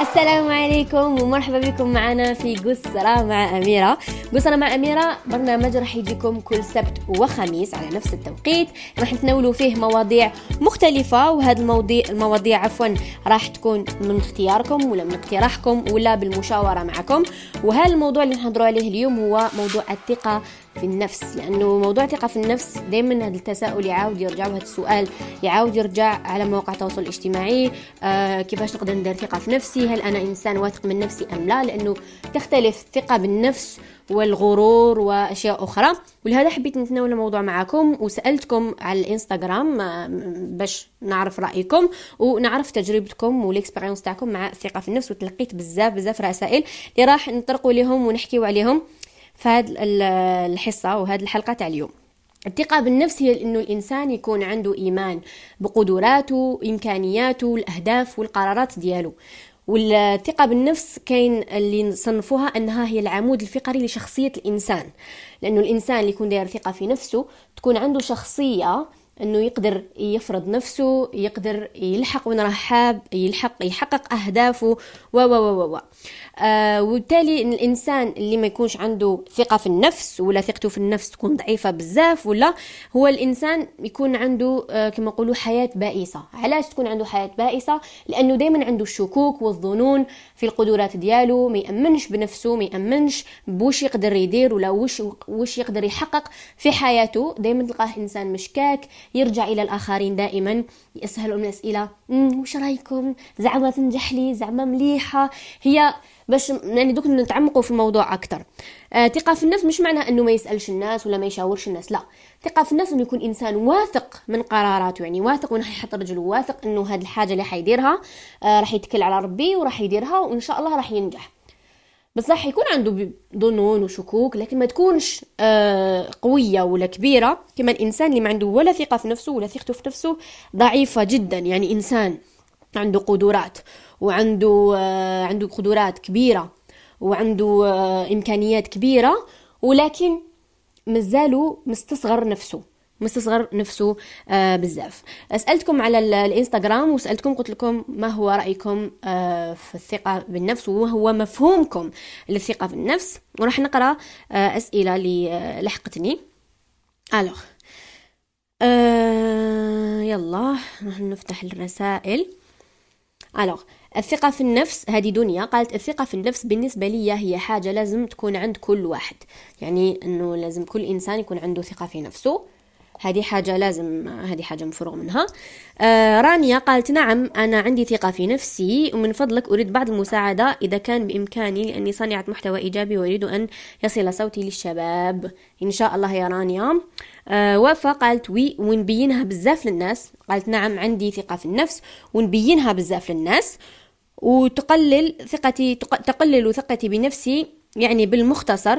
السلام عليكم ومرحبا بكم معنا في قسرة مع أميرة. قسرة مع أميرة برنامج راح يجيكم كل سبت وخميس على نفس التوقيت. راح نتناولوا فيه مواضيع مختلفة وهذه المواضيع المواضيع عفوا راح تكون من اختياركم ولا من اقتراحكم ولا بالمشاورة معكم. وهذا الموضوع اللي نهضروا عليه اليوم هو موضوع الثقة في النفس لأنه موضوع الثقه في النفس دائما هذا التساؤل يعاود يرجع وهذا السؤال يعاود يرجع على مواقع التواصل الاجتماعي آه كيفاش نقدر ندير ثقة في نفسي؟ هل أنا إنسان واثق من نفسي أم لا؟ لأنه تختلف الثقة بالنفس والغرور وأشياء أخرى. ولهذا حبيت نتناول الموضوع معكم وسألتكم على الإنستغرام آه، باش نعرف رأيكم ونعرف تجربتكم والإكسبيرينس تاعكم مع الثقة في النفس وتلقيت بزاف بزاف رسائل اللي راح نطرقوا لهم ونحكيو عليهم. هذه الحصة وهذه الحلقة تاع اليوم. الثقة بالنفس هي إنه الإنسان يكون عنده إيمان بقدراته إمكانياته الأهداف والقرارات ديالو. والثقة بالنفس كاين اللي نصنفوها أنها هي العمود الفقري لشخصية الإنسان. لأنه الإنسان اللي يكون داير ثقة في نفسه تكون عنده شخصية إنه يقدر يفرض نفسه يقدر يلحق وين راه حاب يلحق يحقق أهدافه و و و و آه وبالتالي الإنسان اللي ما يكونش عنده ثقة في النفس ولا ثقته في النفس تكون ضعيفة بزاف ولا هو الإنسان يكون عنده آه كما نقولوا حياة بائسة. علاش تكون عنده حياة بائسة؟ لأنه دائما عنده الشكوك والظنون في القدرات ديالو ما يأمنش بنفسه ما يأمنش بوش يقدر يدير ولا وش وش يقدر يحقق في حياته. دائما تلقاه إنسان مشكاك يرجع إلى الآخرين دائما. يسالهم الاسئله وش رأيكم؟ زعما تنجح لي زعما مليحة. هي باش يعني دوك نتعمقوا في الموضوع أكثر آه ثقة في النفس مش معناها إنه ما يسألش الناس ولا ما يشاورش الناس لا. ثقة في النفس إنه يكون إنسان واثق من قراراته يعني واثق وين حيحط رجله واثق إنه هذه الحاجة اللي حيديرها آه راح يتكل على ربي وراح يديرها وإن شاء الله راح ينجح. بس راح يكون عنده ظنون وشكوك لكن ما تكونش آه قوية ولا كبيرة. كما الإنسان اللي ما عنده ولا ثقة في نفسه ولا ثقته في نفسه ضعيفة جدا. يعني إنسان عنده قدرات وعنده آه عنده قدرات كبيرة وعنده آه إمكانيات كبيرة ولكن مازالو مستصغر نفسه. مستصغر نفسه آه بزاف. سألتكم على الإنستغرام وسألتكم قلت لكم ما هو رأيكم آه في الثقة بالنفس وما هو مفهومكم للثقة في النفس وراح نقرأ آه أسئلة اللي آه لحقتني. ألوغ. آه يلا نفتح الرسائل. ألوغ. الثقة في النفس هذه دنيا. قالت الثقة في النفس بالنسبة لي هي حاجة لازم تكون عند كل واحد. يعني أنه لازم كل إنسان يكون عنده ثقة في نفسه. هذه حاجة لازم هذه حاجة مفروغ منها. آه رانيا قالت نعم أنا عندي ثقة في نفسي ومن فضلك أريد بعض المساعدة إذا كان بإمكاني لأني صانعة محتوى إيجابي وأريد أن يصل صوتي للشباب. إن شاء الله يا رانيا. آه وفا قالت وي ونبينها بزاف للناس. قالت نعم عندي ثقة في النفس ونبينها بزاف للناس وتقلل ثقتي تقلل ثقتي بنفسي يعني بالمختصر.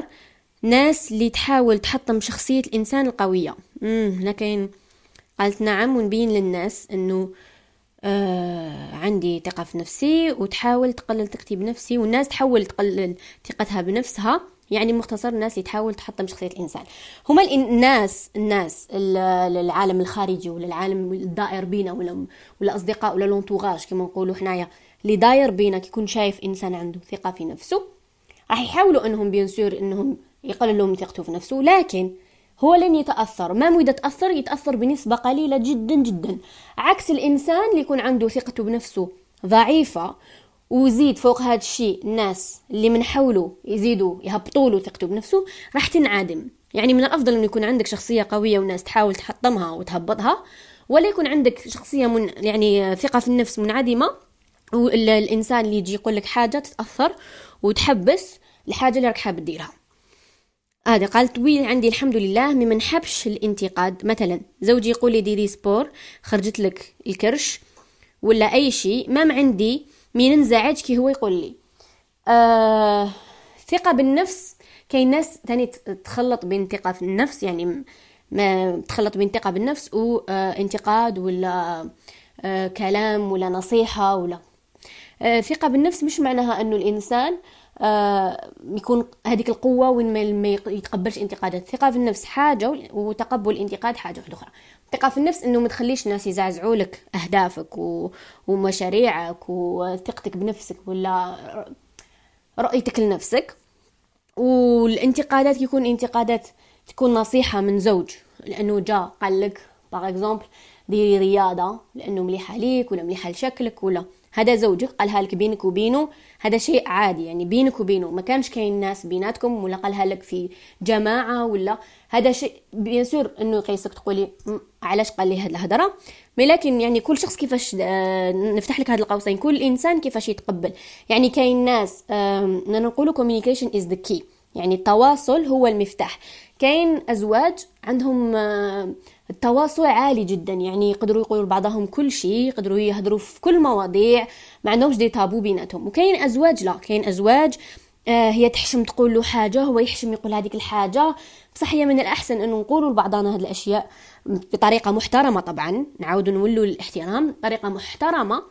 ناس اللي تحاول تحطم شخصية الإنسان القوية. هنا كاين قالت نعم ونبين للناس أنه آه عندي ثقة في نفسي وتحاول تقلل ثقتي بنفسي والناس تحاول تقلل ثقتها بنفسها. يعني مختصر الناس اللي تحاول تحطم شخصية الإنسان. هما الناس الناس العالم الخارجي ولا العالم الدائر بينا ولا ولا أصدقاء ولا لونتوغاج كما نقولوا حنايا. اللي داير بينا كيكون شايف إنسان عنده ثقة في نفسه راح يحاولوا إنهم بيان إنهم يقللوا من ثقته في نفسه لكن هو لن يتأثر. ما إذا تأثر يتأثر بنسبة قليلة جدا جدا. عكس الإنسان اللي يكون عنده ثقته بنفسه ضعيفة ويزيد فوق هذا الشيء الناس اللي من حوله يزيدوا يهبطوا له ثقته بنفسه راح تنعدم. يعني من الأفضل أن يكون عندك شخصية قوية والناس تحاول تحطمها وتهبطها ولا يكون عندك شخصية من يعني ثقة في النفس منعدمة والإنسان اللي يجي يقول لك حاجة تتأثر وتحبس الحاجة اللي راك حاب ديرها هذا قال طويل عندي الحمد لله ما نحبش الانتقاد. مثلا زوجي يقول لي ديري سبور خرجت لك الكرش ولا أي شيء ما عندي مين ننزعج كي هو يقول لي. آه ثقة بالنفس كاين ناس تاني تخلط بين ثقة في النفس يعني ما تخلط بين ثقة بالنفس وانتقاد ولا كلام ولا نصيحة ولا. ثقة بالنفس مش معناها أنه الإنسان يكون هذيك القوة وين ما يتقبلش انتقادات. الثقة في النفس حاجة وتقبل الانتقاد حاجة أخرى. الثقة في النفس إنه ما تخليش الناس يزعزعوا لك أهدافك. ومشاريعك وثقتك بنفسك ولا رؤيتك لنفسك. والانتقادات يكون انتقادات تكون نصيحة من زوج. لأنه جاء قال لك par exemple ديري رياضة لأنه مليحة ليك ولا مليحة لشكلك ولا هذا زوجك قالها لك بينك وبينه هذا شيء عادي يعني بينك وبينه ما كانش كاين ناس بيناتكم ولا قالها لك في جماعة ولا هذا شيء. bien sûr إنه يقيسك تقولي علاش قال لي هاد الهضرة؟ mais لكن يعني كل شخص كيفاش آه، نفتح لك هاد القوسين كل إنسان كيفاش يتقبل. يعني كاين ناس نقولوا communication is the key. يعني التواصل هو المفتاح. كاين أزواج عندهم آه، التواصل عالي جدا يعني يقدروا يقولوا لبعضهم كل شيء يقدروا يهضروا في كل مواضيع ما عندهمش دي تابو بيناتهم. وكاين أزواج لا كاين أزواج آه هي تحشم تقول له حاجة هو يحشم يقول هذيك الحاجة. بصح هي من الأحسن إنه نقولوا لبعضنا هذه الأشياء بطريقة محترمة طبعا. نعاودوا نولوا الاحترام بطريقة محترمة.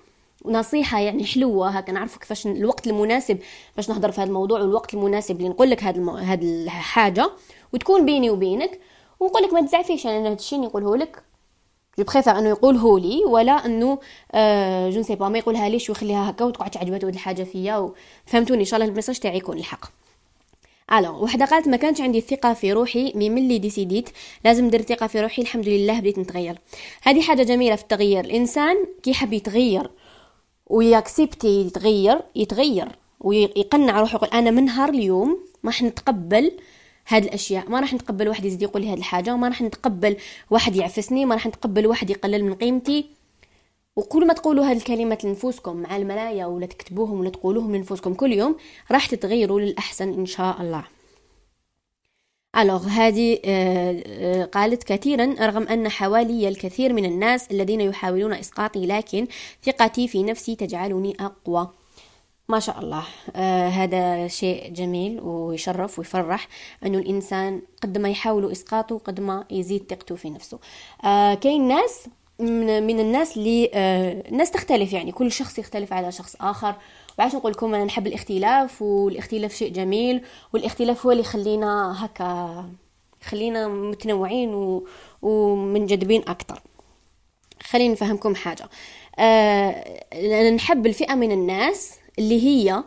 نصيحة يعني حلوة هكا نعرفوا كيفاش الوقت المناسب باش نهضر في هذا الموضوع والوقت المناسب اللي نقول لك هذا. هذه الحاجة. وتكون بيني وبينك ونقول لك ما تزعفيش أنا هذا الشيء نقوله لك. je préfère أنه يقوله لي ولا أنه آه je sais pas ما يقولها ليش ويخليها هكا وتقعد تعجبته هذه الحاجة فيا فهمتوني؟ إن شاء الله ال message تاعي يكون الحق. ألو وحدة قالت ما كانش عندي الثقه في روحي mais ملي décidé ت. لازم ندير ثقة في روحي الحمد لله بديت نتغير. هذه حاجة جميلة في التغيير. الإنسان كي يحب يتغير وياكسبتي يتغير يتغير ويقنع روحه يقول أنا من نهار اليوم راح نتقبل هاد الأشياء. ما راح نتقبل واحد يزيد يقول لي هاد الحاجة ما راح نتقبل واحد يعفسني ما راح نتقبل واحد يقلل من قيمتي. وكل ما تقولوا هاد الكلمات لنفوسكم مع المرايا ولا تكتبوهم ولا تقولوهم لنفوسكم كل يوم راح تتغيروا للأحسن إن شاء الله. الوغ هذه آه، آه، قالت كثيرا رغم أن حوالي الكثير من الناس الذين يحاولون إسقاطي لكن ثقتي في نفسي تجعلني أقوى. ما شاء الله. آه هذا شيء جميل ويشرف ويفرح انه الإنسان قد ما يحاول إسقاطه قد ما يزيد ثقته في نفسه. آه كاين ناس من, من الناس اللي آه الناس تختلف يعني. كل شخص يختلف على شخص آخر. وعاش نقول لكم أنا نحب الاختلاف والاختلاف شيء جميل والاختلاف هو اللي يخلينا هكا خلينا متنوعين و... ومنجذبين أكثر خليني نفهمكم حاجة. آه نحب الفئة من الناس اللي هي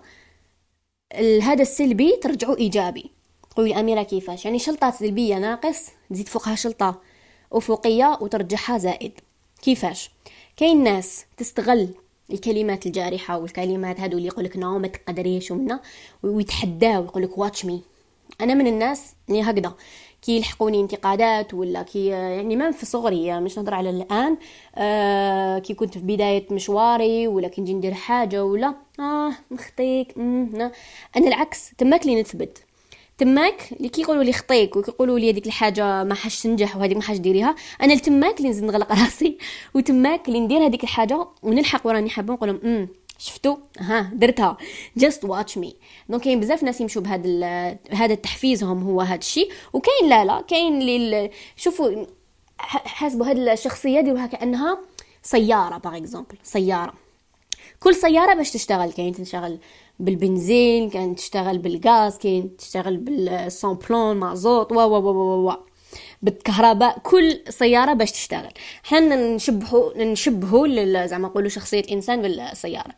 هذا السلبي ترجعه إيجابي. قولي أميرة كيفاش؟ يعني شلطة سلبية ناقص تزيد فوقها شلطة أفقية وترجعها زائد. كيفاش؟ كاين ناس تستغل الكلمات الجارحة والكلمات هادو اللي يقولك نو ما تقدريش ومنا ويتحداو يقولك واتش mais أنا من الناس اللي هكذا. كي يلحقوني انتقادات ولا كي يعني ما في صغري مش نهضر على الآن. آه كي كنت في بداية مشواري ولا كي نجي ندير حاجة ولا آه نخطيك أنا العكس تماك لي نثبت. تماك اللي كيقولوا لي خطيك وكيقولوا لي هذيك الحاجة ما حاش تنجح وهذيك ما حاش ديريها أنا تماك اللي نزيد نغلق راسي وتماك اللي ندير هذيك الحاجة ونلحق وراني حابة نقول لهم شفتوا ها درتها. just watch mais donc كاين بزاف ناس يمشوا بهذا هذا تحفيزهم هو هذا الشيء وكاين لا لا كاين اللي شوفوا حاسبوا هذه الشخصية ديروها كانها سيارة par exemple سيارة. كل سيارة باش تشتغل. كاين تشتغل بالبنزين كاين تشتغل بالغاز كاين تشتغل بال sans plomb مازوت وا وا وا وا. بالكهرباء كل سيارة باش تشتغل. حنا نشبهوا نشبهوا زعما نقولوا شخصية الانسان بالسيارة.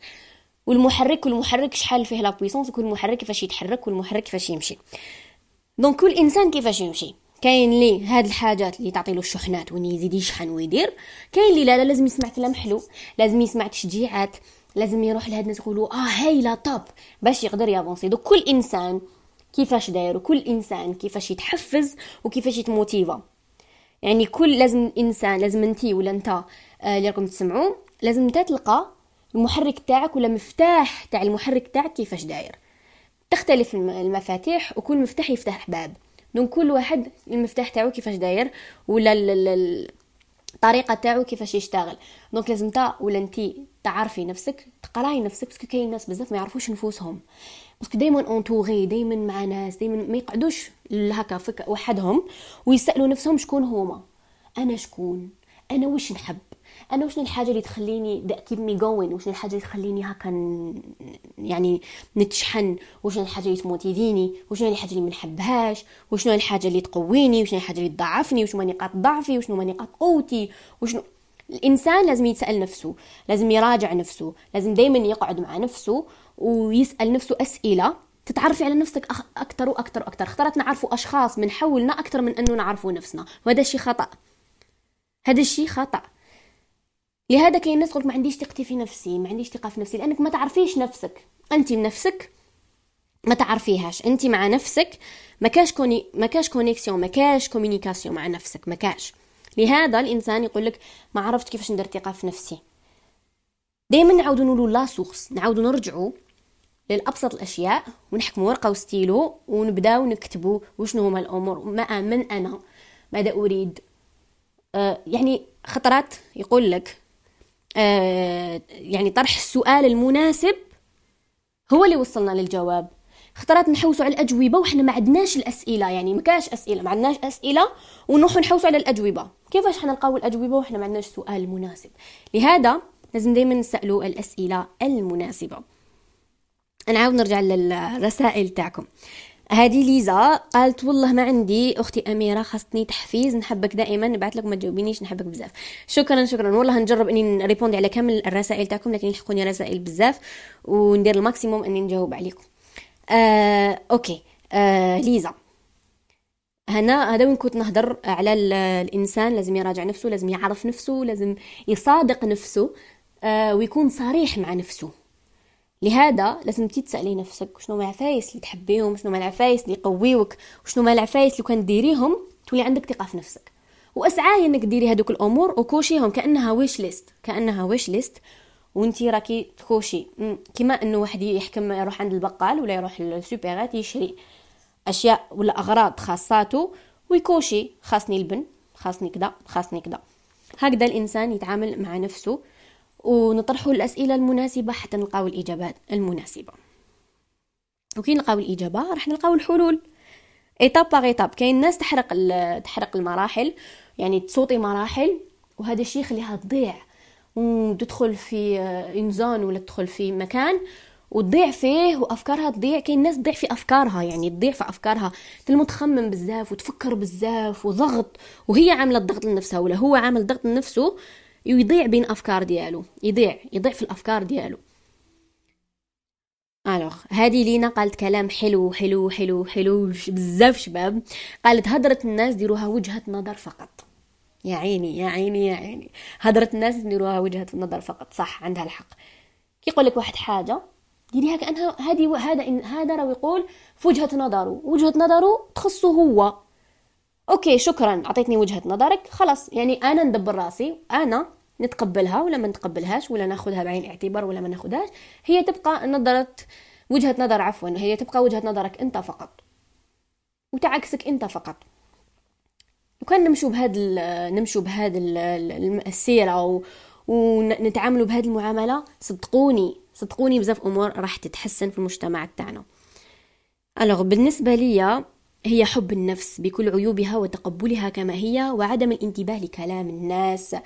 والمحرك والمحرك شحال فيه la puissance وكل محرك كيفاش يتحرك والمحرك كيفاش يمشي. donc كل إنسان كيفاش يمشي؟ كاين لي هاد الحاجات اللي تعطي له الشحنات وين يزيد يشحن ويدير كاين لي لا, لا لازم يسمع كلام حلو لازم يسمع تشجيعات لازم يروح لهاد الناس يقولوا آه هايله top باش يقدر ي avancer. دو كل إنسان كيفاش داير وكل إنسان كيفاش يتحفز وكيفاش يت motiva. يعني كل لازم إنسان لازم انتي ولا أنت آه، اللي راكم تسمعوا لازم أنت تلقى المحرك تاعك ولا مفتاح تاع المحرك تاعك كيفاش داير. تختلف المفاتيح وكل مفتاح يفتح باب. donc كل واحد المفتاح تاعو كيفاش داير ولا الطريقة تاعو كيفاش يشتغل. donc لازم أنت ولا أنت تعرفي نفسك تقراي نفسك parce que كاين ناس بزاف ما يعرفوش نفوسهم. parce que دائما entouré دائما مع ناس دائما ما يقعدوش هكا فك وحدهم ويسألوا نفسهم شكون هما. أنا شكون؟ أنا واش نحب؟ أنا وشنو الحاجة اللي تخليني keep me going وشنو الحاجة اللي تخليني هكا يعني نتشحن؟ وشنو الحاجة اللي ت motiver ني؟ وشنو الحاجة اللي ما نحبهاش؟ وشنو الحاجة اللي تقويني؟ وشنو الحاجة اللي تضعفني؟ وشنو نقاط ضعفي؟ وشنو نقاط قوتي؟ وشنو؟ الإنسان لازم يتسأل نفسه لازم يراجع نفسه لازم دائما يقعد مع نفسه ويسأل نفسه أسئلة تتعرفي على نفسك أكثر وأكثر وأكثر اخترت نعرفوا أشخاص من حولنا أكثر من أنه نعرفوا نفسنا. وهذا الشيء خطأ. هذا الشيء خطأ. لهذا كاين ناس ما عنديش ثقتي في نفسي ما عنديش ثقة في نفسي لأنك ما تعرفيش نفسك. أنت بنفسك ما تعرفيهاش. أنت مع نفسك ما كاش conne- ما كاش connexion ما كاش communication مع نفسك ما كاش. لهذا الإنسان يقول لك ما عرفت كيفاش ندير ثقة في نفسي. دائما نعاودوا نقولوا la source نعاودوا نرجعوا للأبسط الأشياء ونحكموا ورقة وستيلو ونبداو نكتبوا وشنو هما الأمور. ما من أنا؟ ماذا أريد؟ آه يعني خطرات يقول لك آه يعني طرح السؤال المناسب هو اللي وصلنا للجواب. خطرات نحوسوا على الأجوبة وحنا ما عندناش الأسئلة يعني ما كاش أسئلة ما عندناش أسئلة ونروحوا نحوسوا على الأجوبة. كيفاش حنلقاو الأجوبة وحنا ما عندناش سؤال مناسب؟ لهذا لازم دائما نسالوا الأسئلة المناسبة. نعاود نرجع للرسائل تاعكم. هذه ليزا قالت والله ما عندي. أختي أميرة خاصني تحفيز نحبك دائما. نبعث لك ما تجاوبينيش نحبك بزاف. شكرا شكرا. والله نجرب إني ن répondre على كامل الرسائل تاعكم لكن يلحقوني رسائل بزاف. وندير ال maximum إني نجاوب عليكم. آه، okay. آه، ليزا. هنا هذا وين كنت نهضر على الإنسان لازم يراجع نفسه لازم يعرف نفسه لازم يصادق نفسه آه، ويكون صريح مع نفسه. لهذا لازم تسألي نفسك شنو هما العفايس اللي تحبيهم شنو هما العفايس اللي يقويوك وشنو هما العفايس اللي كان ديريهم تولي عندك ثقة في نفسك. و essaye إنك ديري هذوك الأمور وكوشيهم كأنها wish list كأنها wish list وانتي راكي تكوشي كما إنه واحد يحكم يروح عند البقال ولا يروح للسوبرات يشري أشياء ولا أغراض خاصاته ويكوشي خاصني البن خاصني كذا خاصني كذا. هكذا الإنسان يتعامل مع نفسه ونطرحوا الأسئلة المناسبة حتى نلقاو الاجابات المناسبة. وكي نلقاو الإجابة راح نلقاو الحلول. ايتاب باغ ايتاب كاين ناس تحرق تحرق المراحل يعني ت sauter مراحل وهذا الشيء يخليها تضيع. وتدخل في une zone ولا تدخل في مكان وتضيع فيه وأفكارها تضيع. كاين ناس تضيع في أفكارها يعني تضيع في أفكارها. تلمو تخمم بزاف وتفكر بزاف وضغط وهي عاملة الضغط لنفسها ولا هو عامل ضغط لنفسه. ويضيع بين أفكار ديالو يضيع يضيع في الأفكار ديالو. alors هذه لينا قالت كلام حلو حلو حلو حلو بزاف شباب. قالت هضرة الناس ديروها وجهة نظر فقط. يا عيني يا عيني يا عيني. هضرة الناس ديروها وجهة نظر فقط صح عندها الحق. كي يقول لك واحد حاجة ديريها كأنها هذه هذا هذا راه يقول في وجهة نظره. وجهة نظره تخصه هو. أوكي شكرا. أعطيتني وجهة نظرك. خلاص يعني أنا ندبر رأسي. أنا نتقبلها ولا ما نتقبلهاش ولا ناخذها بعين الاعتبار ولا ما ناخذهاش. هي تبقى نظرة وجهة نظر عفوا هي تبقى وجهة نظرك أنت فقط. وتعكسك أنت فقط. وكان نمشوا بهذا نمشوا بهذا السيرة ونتعاملوا بهذه المعاملة. صدقوني صدقوني بزاف أمور راح تتحسن في المجتمع تاعنا ألوغ بالنسبة ليا هي حب النفس بكل عيوبها وتقبلها كما هي وعدم الانتباه لكلام الناس.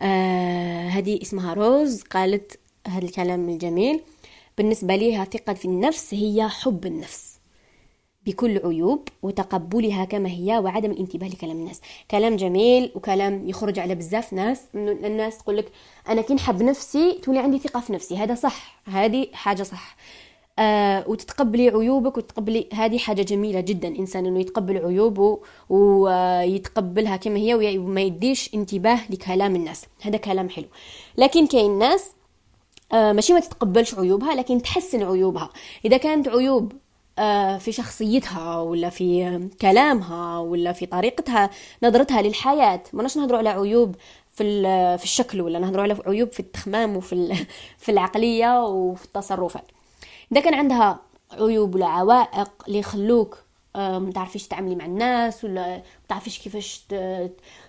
آه هذه اسمها روز قالت هذا الكلام الجميل. بالنسبة لها ثقة في النفس هي حب النفس بكل عيوب وتقبلها كما هي وعدم الانتباه لكلام الناس. كلام جميل وكلام يخرج على بزاف ناس. الناس تقول لك أنا كي نحب نفسي تولي عندي ثقة في نفسي. هذا صح. هذه حاجة صح. آه وتتقبلي عيوبك وتقبلي هذه حاجة جميلة جدا إنسان إنه يتقبل عيوبه ويتقبلها كما هي وما يديش انتباه لكلام الناس. هذا كلام حلو. لكن كاين ناس آه ماشي ما تتقبلش عيوبها لكن تحسن عيوبها. إذا كانت عيوب آه، في شخصيتها ولا في كلامها ولا في طريقتها نظرتها للحياة ما نهضروا على عيوب في في الشكل ولا نهضروا على عيوب في التخمام وفي في العقلية وفي التصرفات. إذا كان عندها عيوب ولا عوائق اللي يخلوك آه، ما تعرفيش تتعاملي مع الناس ولا ما تعرفيش كيفاش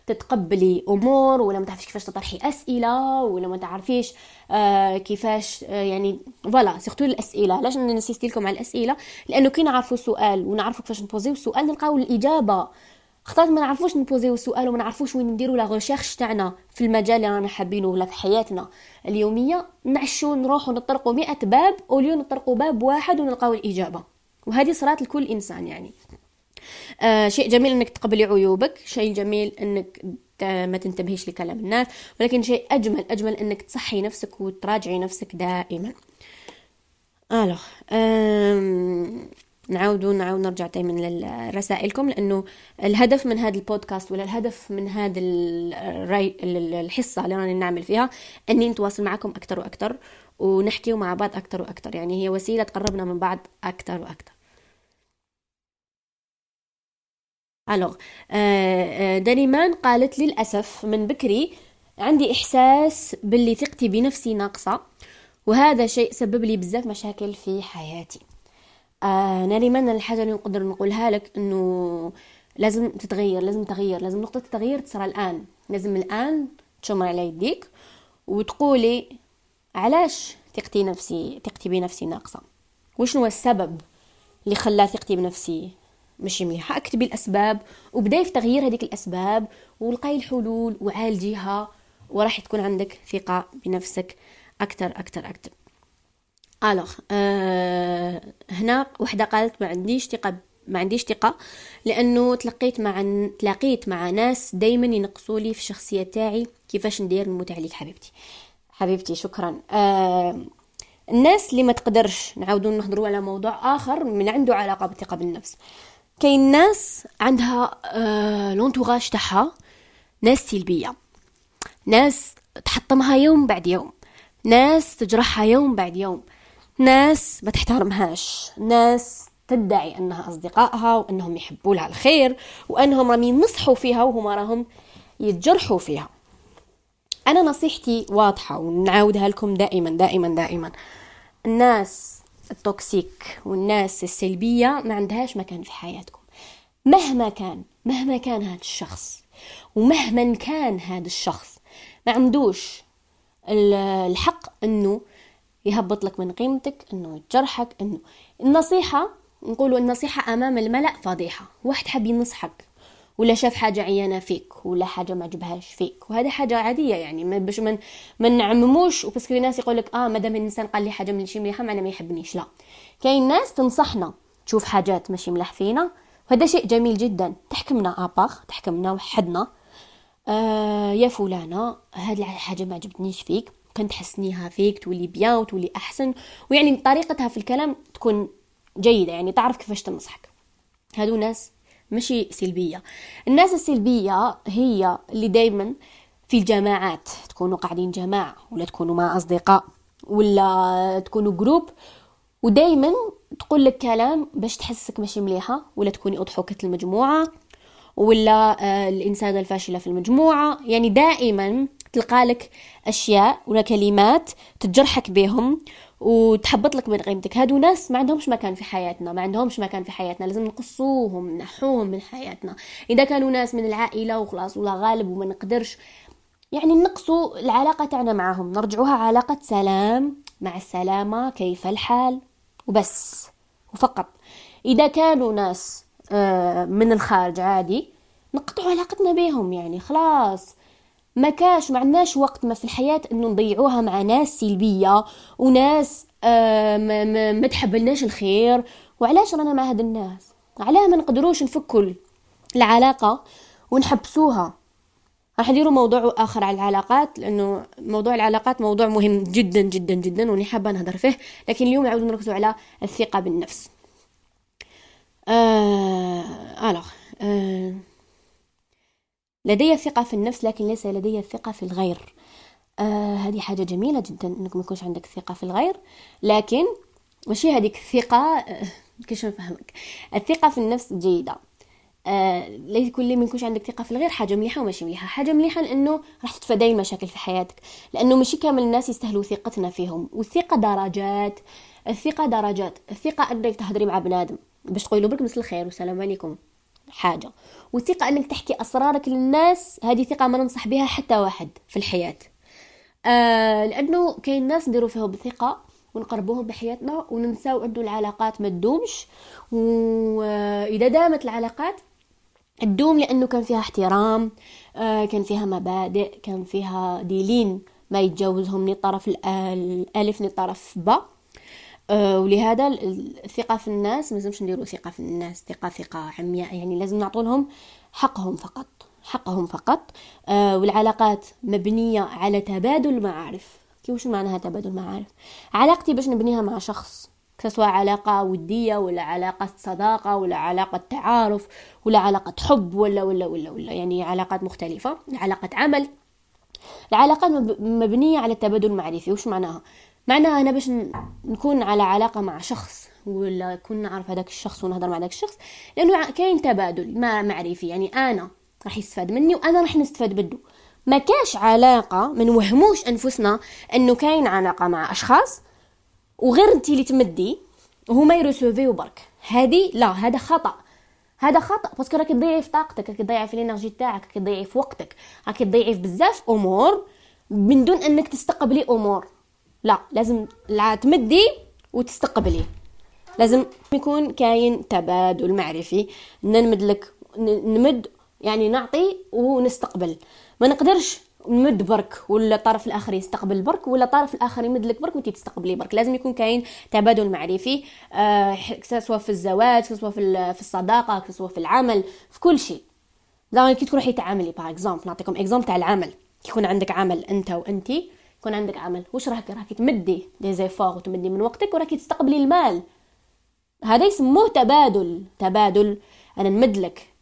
تتقبلي أمور ولا ما تعرفيش كيفاش تطرحي أسئلة ولا ما تعرفيش آه، كيفاش يعني voilà surtout الأسئلة. علاش ننسيستي لكم على الأسئلة؟ لأنه كي نعرفوا سؤال ونعرفوا كيفاش نبوزيو السؤال نلقاو الإجابة. خطرات ما نعرفوش نبوزيو السؤال وما نعرفوش وين نديرو la recherche تاعنا في المجال اللي رانا حابينه ولا في حياتنا. اليومية نعشو نروحو نطرقوا مئة باب au lieu نطرقوا باب واحد ونلقاو الإجابة. وهذه صارت لكل إنسان يعني. آه شيء جميل إنك تقبلي عيوبك شيء جميل إنك ما تنتبهيش لكلام الناس ولكن شيء أجمل أجمل إنك تصحي نفسك وتراجعي نفسك دائما. الوغ نعاودوا نعاود نرجع دائما لرسائلكم لأنه الهدف من هذا البودكاست ولا الهدف من هذا الحصة اللي راني نعمل فيها أني نتواصل معكم أكثر وأكثر ونحكي مع بعض أكثر وأكثر يعني هي وسيلة تقربنا من بعض أكثر وأكثر ألوغ. دانيمان قالت للأسف من بكري عندي إحساس باللي ثقتي بنفسي ناقصة وهذا شيء سبب لي بزاف مشاكل في حياتي. آه ناريمان الحاجة اللي نقدر نقولها لك إنه لازم تتغير لازم تغير لازم نقطة التغيير تصرى الآن. لازم الآن تشمر على يديك وتقولي علاش ثقتي نفسي ثقتي بنفسي ناقصة؟ وشنو السبب اللي خلى ثقتي بنفسي ماشي مليحة؟ أكتبي الأسباب وبداي في تغيير هذيك الأسباب ولقاي الحلول وعالجيها وراح تكون عندك ثقة بنفسك أكتر أكتر أكتر. الوغ آه هنا وحده قالت ما عنديش ثقة ما عنديش ثقة لأنه تلقيت مع تلاقيت مع ناس دائما ينقصوا لي في الشخصية تاعي كيفاش ندير نموت عليك حبيبتي حبيبتي شكرا. آه الناس اللي ما تقدرش نعاودوا نهضروا على موضوع آخر من عنده علاقة بالثقة بالنفس. كاين ناس عندها آه لونتوراج تاعها ناس سلبية. ناس تحطمها يوم بعد يوم. ناس تجرحها يوم بعد يوم. ناس ما تحترمهاش ناس تدعي أنها أصدقائها وأنهم يحبوا لها الخير وأنهم راهم ينصحوا فيها وهم راهم يتجرحوا فيها. أنا نصيحتي واضحة ونعاودها لكم دائما دائما دائما. الناس التوكسيك والناس السلبية ما عندهاش مكان في حياتكم. مهما كان مهما كان هذا الشخص ومهما كان هذا الشخص ما عندوش الحق إنه يهبط لك من قيمتك إنه يجرحك إنه النصيحة نقولوا النصيحة أمام الملأ فضيحة. واحد حاب ينصحك ولا شاف حاجة عيانة فيك ولا حاجة ما عجبهاش فيك. وهذه حاجة عادية يعني باش من ما نعمموش. وبس في ناس يقول لك آه مادام الإنسان قال لي حاجة من شي مليحة معناه ما يحبنيش. لا. كاين ناس تنصحنا تشوف حاجات ماشي ملاح فينا. وهذا شيء جميل جدا. تحكمنا آباخ تحكمنا وحدنا. آه يا فلانة هذه الحاجة ما عجبتنيش فيك. كنت تحسنيها فيك تولي بيان وتولي أحسن. ويعني طريقتها في الكلام تكون جيدة يعني تعرف كيفاش تنصحك. هادو ناس ماشي سلبية. الناس السلبية هي اللي دايما في الجماعات. تكونوا قاعدين جماعة ولا تكونوا مع أصدقاء ولا تكونوا جروب ودايما تقول لك كلام باش تحسك ماشي مليحة ولا تكوني أضحوكة المجموعة ولا آه، الإنسانة الفاشلة في المجموعة. يعني دائما تلقى لك أشياء ولا كلمات تجرحك بهم وتحبط لك من قيمتك. هادو ناس ما عندهمش مكان في حياتنا ما عندهمش مكان في حياتنا لازم نقصوهم نحوهم من حياتنا. إذا كانوا ناس من العائلة وخلاص ولا غالب وما نقدرش يعني نقصوا العلاقة تاعنا معهم نرجعوها علاقة سلام. مع السلامة كيف الحال؟ وبس. وفقط. إذا كانوا ناس آه، من الخارج عادي نقطعوا علاقتنا بهم يعني خلاص. ما كاش ما عندناش وقت ما في الحياة إنه نضيعوها مع ناس سلبية وناس آه ما, ما, ما تحبلناش الخير. وعلاش رانا مع هاد الناس؟ علاه ما نقدروش نفكوا العلاقة ونحبسوها. راح نديروا موضوع آخر على العلاقات لأنه موضوع العلاقات موضوع مهم جدا جدا جدا وني حابة نهضر فيه لكن اليوم نعاود نركزوا على الثقة بالنفس. آه... الوغ آه... لدي ثقة في النفس لكن ليس لدي ثقة في الغير. آه هذه حاجة جميلة جدا إنك ما يكونش عندك ثقة في الغير. لكن ماشي هذيك الثقة؟ آه كيش نفهمك الثقة في النفس جيدة. آه ليس كل ما يكونش عندك ثقة في الغير حاجة مليحة وماشي مليحة. حاجة مليحة لأنه راح تتفادى المشاكل في حياتك. لأنه ماشي كامل الناس يستاهلوا ثقتنا فيهم. والثقة درجات. الثقة درجات. الثقة أنك تهضري مع بنادم باش تقولي برك مساء الخير والسلام عليكم. حاجة. والثقه أنك تحكي أسرارك للناس هذه ثقة ما ننصح بها حتى واحد في الحياة. آه لأنه كاين ناس نديروا فيهم بثقه ونقربوهم بحياتنا وننساو انه العلاقات ما تدومش. وإذا دامت العلاقات تدوم لأنه كان فيها احترام آه كان فيها مبادئ كان فيها ديلين ما يتجاوزهم من الطرف الألف من الطرف با آه ولهذا الثقه في الناس ما لازمش نديروا ثقة في الناس ثقة ثقة عمياء يعني لازم نعطوا لهم حقهم فقط حقهم فقط. آه والعلاقات مبنية على تبادل المعارف كي وش معناها تبادل معارف؟ علاقتي باش نبنيها مع شخص سواء علاقة ودية ولا علاقة صداقة ولا علاقة تعارف ولا علاقة حب ولا ولا ولا ولا يعني علاقات مختلفة علاقة عمل. العلاقات مبنية على التبادل المعرفي وش معناها؟ معناها أنا باش نكون على علاقة مع شخص ولا كون نعرف هذاك الشخص ونهضر مع هذاك الشخص لأنه كاين تبادل ما معرفي. يعني أنا راح يستفاد مني وأنا راح نستفاد منه. ما كاش علاقة ما نوهموش أنفسنا أنه كاين علاقة مع أشخاص وغير انت اللي تمدي وهما يرسوفيو برك هذه لا هذا خطأ. هذا خطأ parce que راكي تضيعي في طاقتك راكي تضيعي في ال énergie تاعك راكي تضيعي في وقتك راكي تضيعي في بزاف أمور من دون أنك تستقبلي أمور. لا لازم لا تمدي وتستقبلي. لازم يكون كاين تبادل معرفي. نمد لك نمد يعني نعطي ونستقبل. ما نقدرش نمد برك ولا الطرف الآخر يستقبل برك ولا الطرف الآخر يمد لك برك وانت تستقبلي برك. لازم يكون كاين تبادل معرفي آه سواء في الزواج سواء في في الصداقة سواء في العمل في كل شيء. زعما كي تروحي تعاملي par exemple نعطيكم exemple تاع العمل. يكون عندك عمل أنت وأنتي يكون عندك عمل. واش راك راكي تمدي des efforts وتمدي من وقتك وراكي تستقبلي المال. هذا يسموه تبادل. تبادل أنا نمد لك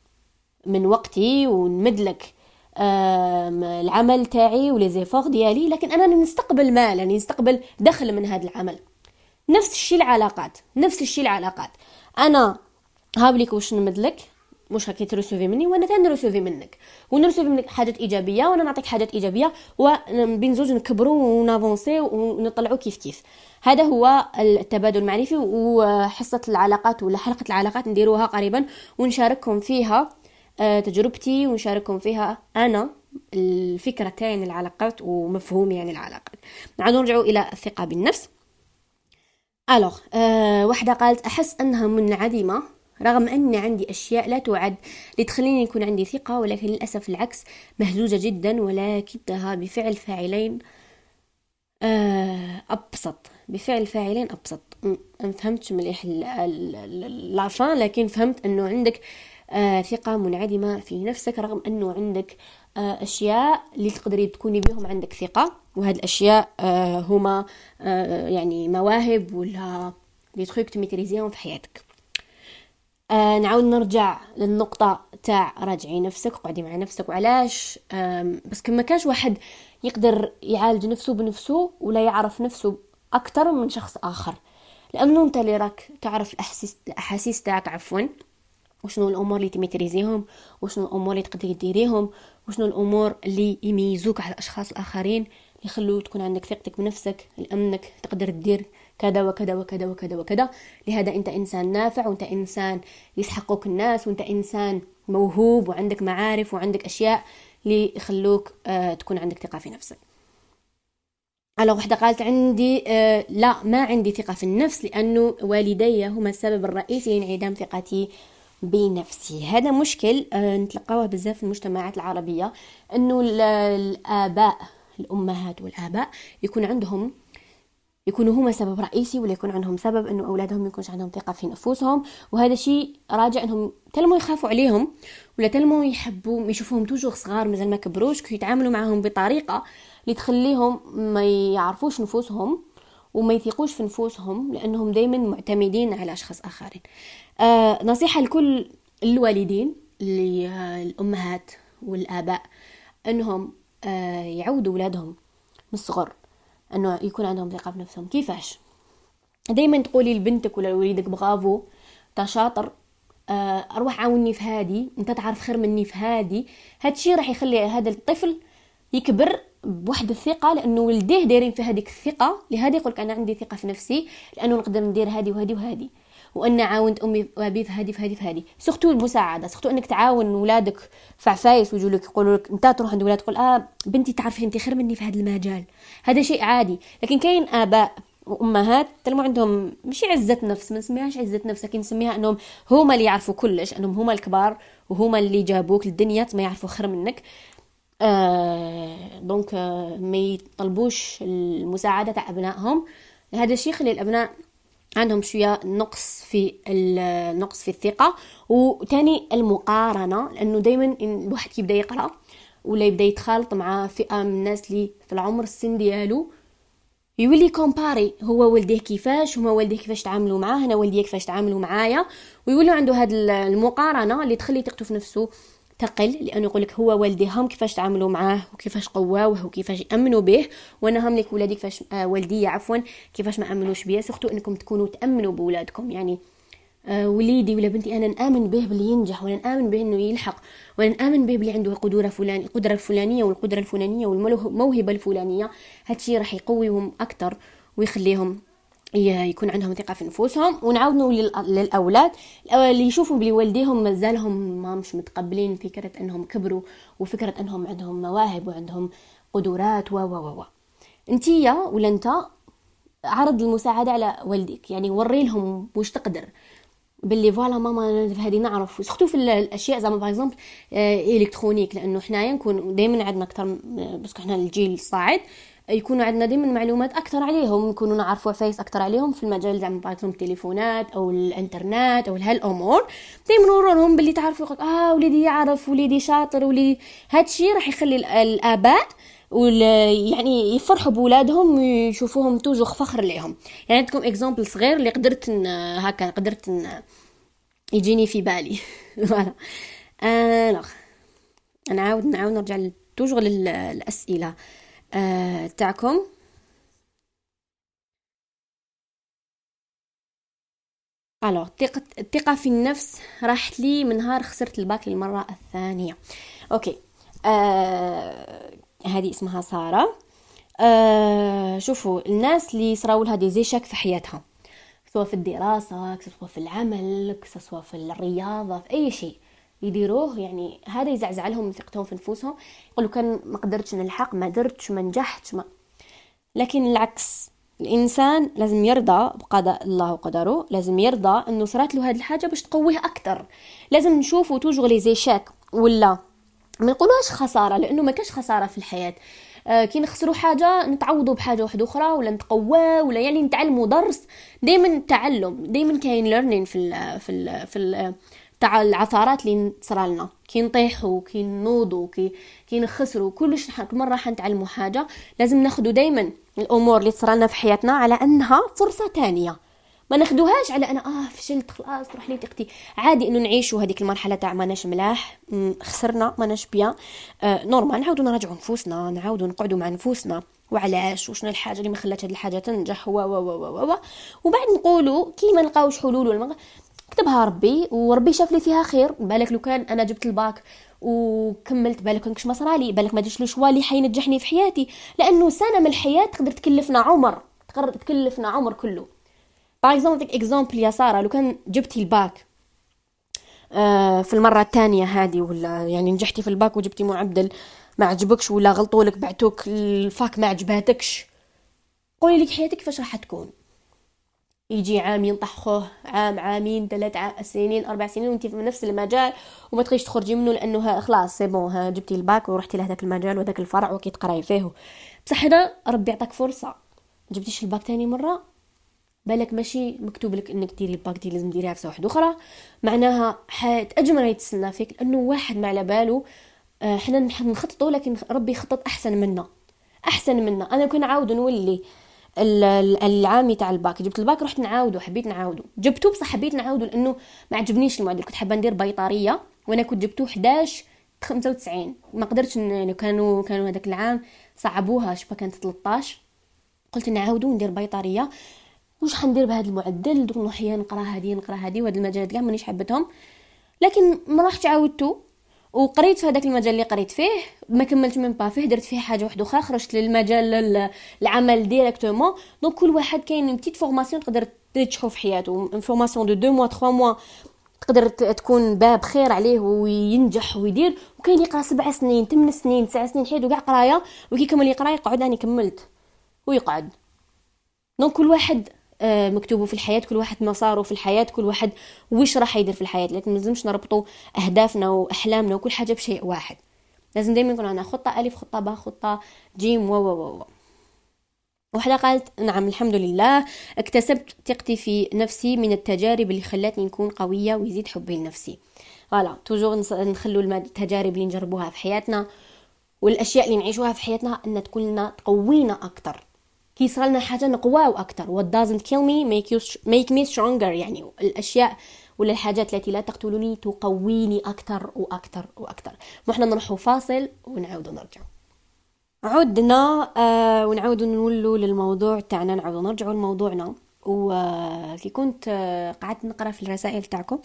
من وقتي ونمد لك العمل تاعي و les efforts ديالي لكن أنا نستقبل مال يعني نستقبل دخل من هذا العمل. نفس الشيء العلاقات. نفس الشيء العلاقات. أنا هاوليك واش نمدلك مش هكي ترسوفي مني وأنا ثاني نرسوفي منك. ونرسوفي منك حاجات إيجابية وأنا نعطيك حاجات إيجابية وبين زوج نكبروا ونافونسي ونطلعوا كيف كيف. هذا هو التبادل المعرفي وحصة العلاقات ولا حلقة العلاقات نديروها قريبا ونشارككم فيها آه، تجربتي ونشارككم فيها أنا الفكرة تاعي عن العلاقات ومفهومي عن العلاقات. نعود نرجع إلى الثقة بالنفس. ألوغ أه واحدة قالت أحس أنها منعدمة. رغم أني عندي أشياء لا تعد لتخليني يكون عندي ثقة ولكن للأسف العكس مهزوزة جدا ولكنها بفعل فاعلين أه أبسط. بفعل فاعلين أبسط. ما فهمتش مليح لافان لكن فهمت أنه عندك آه ثقة منعدمة في نفسك رغم أنه عندك آه أشياء اللي تقدري تكوني بهم عندك ثقة. وهذه الأشياء آه هما آه يعني مواهب ولا لي تخيك تميتريزيهم في حياتك آه نعاود نرجع للنقطة تاع راجعي نفسك قعدي مع نفسك وعلاش؟ بس كما كاش واحد يقدر يعالج نفسه بنفسه ولا يعرف نفسه أكثر من شخص آخر. لأنه أنت اللي راك تعرف الأحاسيس الأحاسيس تاعك عفوا. وشنو الأمور اللي تميتريزيهم؟ وشنو الأمور اللي تقدري ديريهم؟ وشنو الأمور اللي يميزوك على الأشخاص الآخرين يخلو تكون عندك ثقتك بنفسك لأنك تقدر تدير كذا وكذا وكذا وكذا وكذا. لهذا أنت إنسان نافع وأنت إنسان يسحقوك الناس وأنت إنسان موهوب وعندك معارف وعندك أشياء اللي يخلوك آه تكون عندك ثقة في نفسك. على وحدة قالت عندي آه لا ما عندي ثقة في النفس لأنه والدي هما السبب الرئيسي لانعدام ثقتي بنفسي. هذا مشكل آه، نتلقاوه بزاف في المجتمعات العربية إنه الآباء الأمهات والآباء يكون عندهم يكونوا هما سبب رئيسي ولا يكون عندهم سبب إنه أولادهم ما يكونش عندهم ثقة في نفوسهم. وهذا شيء راجع إنهم تلموا يخافوا عليهم ولا تلموا يحبوا يشوفوهم توجور صغار مازال ما كبروش كي يتعاملوا معهم بطريقة اللي تخليهم ما يعرفوش نفوسهم وما يثقوش في نفوسهم لأنهم دائما معتمدين على أشخاص آخرين. آه نصيحة لكل الوالدين الأمهات والآباء أنهم آه يعودوا أولادهم من الصغر. أنه يكون عندهم ثقة في نفسهم كيفاش؟ دايما تقولي لبنتك ولا لوليدك بغافو تا شاطر آه أروح عاوني في هادي أنت تعرف خير مني في هادي. هادشي راح يخلي هذا الطفل يكبر بواحد الثقة لأنه ولديه دايرين في هذيك الثقة لهذا يقولك أنا عندي ثقة في نفسي لأنه نقدر ندير هادي وهادي وهادي وأن عاونت أمي وابي في هذه في هذه في هذه. surtout المساعدة surtout إنك تعاون ولادك في عفايس ويجوا لك يقولوا لك أنت تروح عند ولاد تقول آه بنتي تعرفي انت خير مني في هذا المجال. هذا شيء عادي. لكن كاين آباء وأمهات تلموا عندهم مش عزة نفس ما نسميهاش عزة نفس لكن نسميها أنهم هما اللي يعرفوا كلش أنهم هما الكبار وهما اللي جابوك للدنيا ما يعرفوا خير منك. آه donc آه ما يطلبوش المساعدة تاع أبنائهم. هذا الشيء يخلي الأبناء عندهم شوية نقص في النقص في الثقة. وتاني المقارنة لأنه دائما الواحد كيبدا يقرأ ولا يبدأ يتخالط مع فئة من الناس اللي في العمر السن ديالو يولي كومباري هو والديه كيفاش هما والديه كيفاش تعاملوا معاه أنا والديه كيفاش تعاملوا معايا. ويولي عنده هاد المقارنة اللي تخلي ثقته في نفسه تقل لأنه يقول لك هو والديهم كيفاش تعاملوا معاه وكيفاش قواوه وكيفاش يأمنوا به وأنا هم لك ولادي كيفاش آه والدي عفوا كيفاش ما أمنوش بيا سورتو إنكم تكونوا تأمنوا بولادكم. يعني آه وليدي ولا بنتي أنا نآمن به بلي ينجح ولا نآمن به إنه يلحق ولا نآمن به بلي عنده قدره فلان القدرة الفلانية والقدرة الفلانية والموهبه الفلانية. هادشي راح يقويهم أكثر ويخليهم يكون عندهم ثقة في نفوسهم ونعاودوا للأولاد. اللي يشوفوا بلي والديهم مازالهم ما مش متقبلين فكرة إنهم كبروا وفكرة إنهم عندهم مواهب وعندهم قدرات و و و انتيا ولا أنت عرض المساعدة على والديك؟ يعني وري لهم واش تقدر. باللي voilà ماما هذه نعرف. surtout في الأشياء زعما par exemple électronique لأنه حنايا نكون دائما عندنا أكثر بس حنا الجيل الصاعد. يكونوا عندنا دائما معلومات أكثر عليهم نكونوا نعرفوا عفايس أكثر عليهم في المجال زعما par التليفونات أو الإنترنت أو هالامور دائما نورو لهم باللي تعرفوا آه وليدي يعرف وليدي شاطر وليدي هادشي راح يخلي الآباء يعني يفرحوا بولادهم ويشوفوهم toujours فخر ليهم. يعني عندكم exemple صغير اللي قدرت هكا قدرت يجيني في بالي. voilà. alors نعاود نعاود نرجع toujours للأسئلة. آه تاعكم. alors الثقة في النفس راحت لي من نهار خسرت الباك للمرة الثانية. OK. آه هذه اسمها سارة. آه شوفوا الناس اللي صراو لها des échecs في حياتها. سواء في الدراسة سواء في العمل سواء في الرياضة في أي شيء. يديروه يعني هذا يزعزع لهم ثقتهم في نفوسهم يقولوا كان ما قدرتش نلحق ما درتش ما نجحتش ما. لكن العكس الإنسان لازم يرضى بقضاء الله وقدره لازم يرضى إنه صارت له هذه الحاجة باش تقويه أكثر لازم نشوفه toujours les échecs ولا ما نقولوهاش خسارة لأنه ما كاش خسارة في الحياة. آه كي نخسروا حاجة نتعوضوا بحاجة واحدة أخرى ولا نتقوى ولا يعني نتعلموا درس دائما تعلم دائما كاين learning في ال في ال في ال تاع العثرات اللي صرالنا كي نطيحوا كي نوضوا كي كي نخسروا كلش كل مرة حنتعلموا حاجة لازم ناخذوا دائما الأمور اللي تصرالنا في حياتنا على أنها فرصة تانية. ما ناخدوهاش على أنا آه فشلت خلاص تروح لي ثقتي عادي انه نعيشوا هذيك المرحلة تاع ماناش ملاح خسرنا ماناش bien آه normal نعاودوا نراجعوا نفوسنا نعاودوا نقعدوا مع نفوسنا. وعلاش؟ وشنو الحاجة اللي ما خلات هذه الحاجة تنجح؟ و و و و وبعد نقولوا كي ما نلقاوش حلول كتبها ربي وربي شاف لي فيها خير. بالك لو كان أنا جبت الباك وكملت بالك كنكش ما صرالي بالك ما درتش le choix حينجحني في حياتي. لأنه سنة من الحياة تقدر تكلفنا عمر تقدر تكلفنا عمر كله. par exemple exemple يا سارة لو كان جبتي الباك آه في المرة الثانية هذه ولا يعني نجحتي في الباك وجبتي معدل ما عجبكش ولا غلطولك بعتوك ال fac ما عجباتكش قولي لك حياتك كيفاش راح تكون. يجي عام ينطح خوه عام عامين ثلاث سنين أربع سنين وانت في نفس المجال وما تخيش تخرجي منه لأنه خلاص c'est bon ها جبتي الباك ورحتي لهذاك المجال وذاك الفرع وكي تقراي فيه. بصح هذا ربي يعطاك فرصة. جبتيش الباك تاني مرة؟ بالك ماشي مكتوب لك إنك ديري الباك دي لازم ديريها في واحدة أخرى. معناها حياة اجمل يتسنى فيك لأنه واحد ما على باله. آه، حنا نخططوا لكن ربي يخطط أحسن منا. أحسن منا. أنا كنت عاود نولي العامي تاع الباك. جبت الباك رحت نعاودو حبيت نعاودو. جبتو بصح حبيت نعاودو لأنه ما عجبنيش المعدل كنت حابة ندير بيطارية وأنا كنت جبتو 11 95 ما قدرتش يعني كانوا كانوا هذاك العام صعبوها شبه كانت 13 قلت نعاودو ندير بيطارية. واش حندير بهذا المعدل؟ دوك نروح نقرا هذه نقرا هذه وهاد المجالات كاع مانيش حبتهم. لكن ما رحتش عاودتو. وقريت في هذاك المجال اللي قريت فيه ما كملت من بعد فيه درت فيه حاجة واحدة أخرى خرجت للمجال العمل directement. donc كل واحد كاين petite formation تقدر تنجحوا في حياته. une formation de deux mois 3 mois تقدر تكون باب خير عليه وينجح ويدير. وكاين يقرا سبع سنين ثمان سنين تسع سنين حياته كاع قراية. وكي يكمل يقرا يقعد أنا كملت. ويقعد. donc كل واحد مكتوبه في الحياة كل واحد مساره في الحياة كل واحد وش راح يدير في الحياة. لكن ما لازمش نربطوا أهدافنا وأحلامنا وكل حاجة بشيء واحد. لازم دائما يكون عندنا خطة ألف خطة باء خطة جيم و و و وحدة قالت نعم الحمد لله. اكتسبت ثقتي في نفسي من التجارب اللي خلتني نكون قوية ويزيد حبي لنفسي. voilà toujours نخلو التجارب اللي نجربوها في حياتنا والأشياء اللي نعيشوها في حياتنا ان تكون تقوينا أكثر كي صار لنا حاجة نقواو أكثر what doesn't kill me make you make me stronger. يعني الأشياء ولا الحاجات التي لا تقتلني تقويني أكثر وأكثر وأكثر وإحنا نروحوا فاصل ونعاود نرجع عدنا آه ونعاود نولوا للموضوع تاعنا نعاود نرجعوا لموضوعنا. وكي كنت آه، قعدت نقرأ في الرسائل تاعكم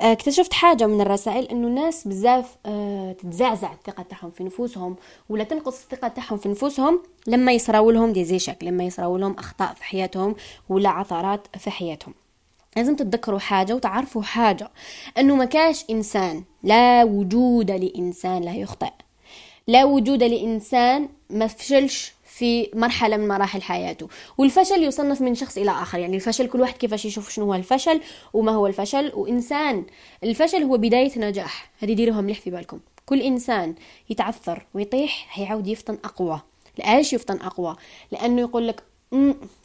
آه، اكتشفت حاجة من الرسائل إنه الناس بزاف آه، تتزعزع الثقة تاعهم في نفوسهم ولا تنقص الثقة تاعهم في نفوسهم لما يصراو لهم دي زيشك لما يصراو لهم أخطاء في حياتهم ولا عثرات في حياتهم. لازم تتذكروا حاجة وتعرفوا حاجة أنه ما كاش إنسان لا وجود لإنسان لا يخطئ. لا وجود لإنسان ما فشلش في مرحلة من مراحل حياته. والفشل يصنف من شخص إلى آخر. يعني الفشل كل واحد كيفاش يشوف شنو هو الفشل وما هو الفشل. وإنسان الفشل هو بداية نجاح. هذه ديروها مليح في بالكم. كل إنسان يتعثر ويطيح حيعاود يفطن أقوى. لاش يفطن أقوى. لأنه يقول لك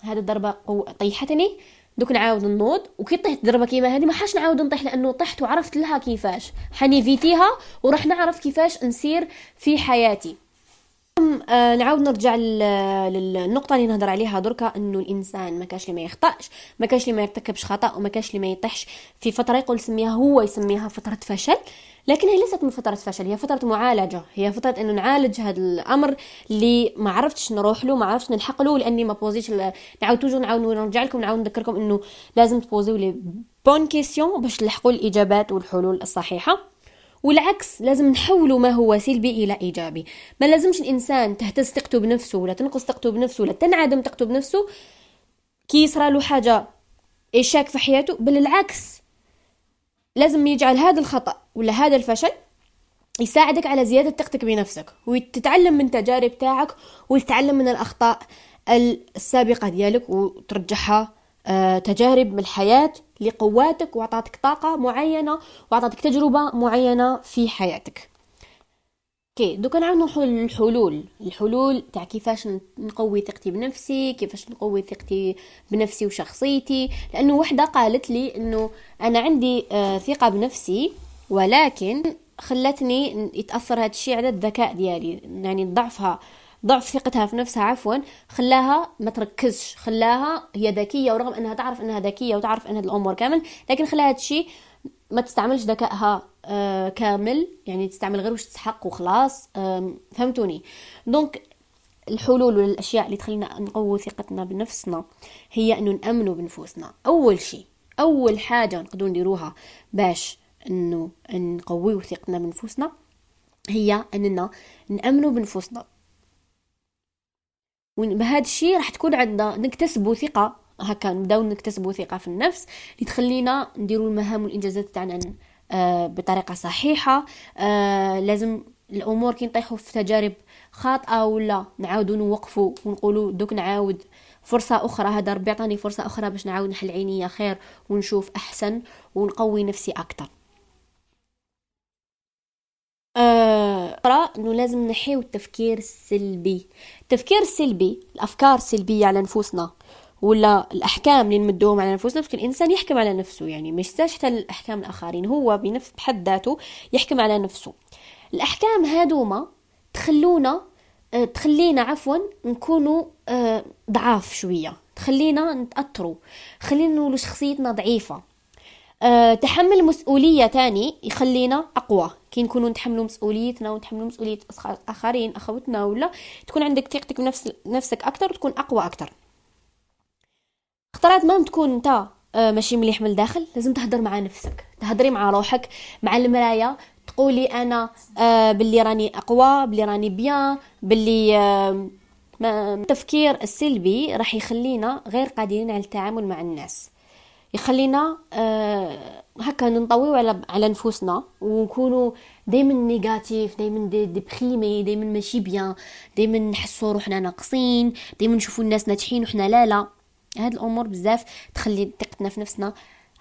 هذه الضربة طيحتني. دوك نعاود نوض وكي طيحت ضربه كيما هذه ما حاش نعاود نطيح لأنه طحت وعرفت لها كيفاش. حنيفيتيها وراح نعرف كيفاش نسير في حياتي. آه نعاود نرجع للنقطة اللي نهضر عليها دركا إنه الإنسان ما كاش اللي ما يخطأش ما كاش اللي ما يرتكبش خطأ وما كاش اللي ما يطيحش في فترة يقول سميها هو يسميها فترة فشل. لكن هي ليست من فترة فشل هي فترة معالجة هي فترة إنه نعالج هذا الأمر اللي ما عرفتش نروح له ما عرفتش نلحق له لأني ما posit ش نعاود toujours نعاود نرجع لكم نعاود نذكركم إنه لازم تـ poser يو les bonnes questions باش تلحقوا الإجابات والحلول الصحيحة. والعكس لازم نحولوا ما هو سلبي إلى إيجابي. ما لازمش الإنسان تهتز ثقته بنفسه ولا تنقص ثقته بنفسه ولا تنعدم ثقته بنفسه. كي يصرى له حاجة échec في حياته بل العكس لازم يجعل هذا الخطأ ولا هذا الفشل يساعدك على زيادة ثقتك بنفسك وتتعلم من تجارب تاعك وتتعلم من الأخطاء السابقة ديالك وترجعها آه، تجارب من الحياة. لقواتك وعطاتك طاقة معينة وعطاتك تجربة معينة في حياتك. أوكي دوكا نعاود نروحو للحلول. الحلول تاع كيفاش نقوي ثقتي بنفسي كيفاش نقوي ثقتي بنفسي وشخصيتي. لأنه وحدة قالت لي إنه أنا عندي آه ثقة بنفسي ولكن خلتني يتأثر هذا الشيء على الذكاء ديالي يعني ضعفها ضعف ثقتها في نفسها عفوا خلاها ما تركزش خلاها هي ذكية ورغم إنها تعرف إنها ذكية وتعرف ان هذه الأمور كامل لكن خلاها هذا الشيء ما تستعملش ذكائها آه كامل يعني تستعمل غير واش تسحق وخلاص فهمتوني؟ دونك الحلول والأشياء اللي تخلينا نقوي ثقتنا بنفسنا هي إنه نأمنوا بنفوسنا. أول شيء أول حاجة نقدروا نديروها باش إنه نقويو ثقتنا بنفوسنا هي إننا نأمنوا بنفوسنا. وبهذا الشيء راح تكون عندنا نكتسبوا ثقة. هكا نبداو نكتسبوا ثقة في النفس اللي تخلينا نديروا المهام والإنجازات تاعنا آه بطريقة صحيحة. آه لازم الأمور كي نطيحوا في تجارب خاطئة ولا نعاودوا نوقفوا ونقولوا دوك نعاود فرصة أخرى. هذا ربي عطاني فرصة أخرى باش نعاود نحل عينيا خير ونشوف أحسن ونقوي نفسي أكتر. أخرى أنه لازم نحيو التفكير السلبي. التفكير السلبي الأفكار السلبية على نفوسنا ولا الأحكام اللي نمدوهم على نفوسنا بس الإنسان يحكم على نفسه يعني يستاهلش حتى الأحكام الآخرين. هو بنفس بحد ذاته يحكم على نفسه. الأحكام هادوما تخلونا آه، تخلينا عفوا نكونوا آه، ضعاف شوية. تخلينا نتأثروا. خلينا نقولوا شخصيتنا ضعيفة. أه تحمل مسؤولية تاني يخلينا أقوى. كي نكونوا نتحملوا مسؤوليتنا ونتحملوا مسؤولية آخرين أخوتنا ولا تكون عندك ثقتك بنفس نفسك أكتر وتكون أقوى أكتر. اختارات ما تكون أنت أه ماشي مليح من الداخل لازم تهدر مع نفسك. تهدري مع روحك مع المراية تقولي أنا آه باللي راني أقوى باللي راني bien باللي آه التفكير السلبي راح يخلينا غير قادرين على التعامل مع الناس. يخلينا آه هكا ننطويو على على نفوسنا ونكونوا دائما négatifs دائما des déprimés دائما ماشي bien دائما نحسوا روحنا ناقصين دائما نشوفوا الناس ناجحين وحنا لا لا. هاد الأمور بزاف تخلي ثقتنا في نفسنا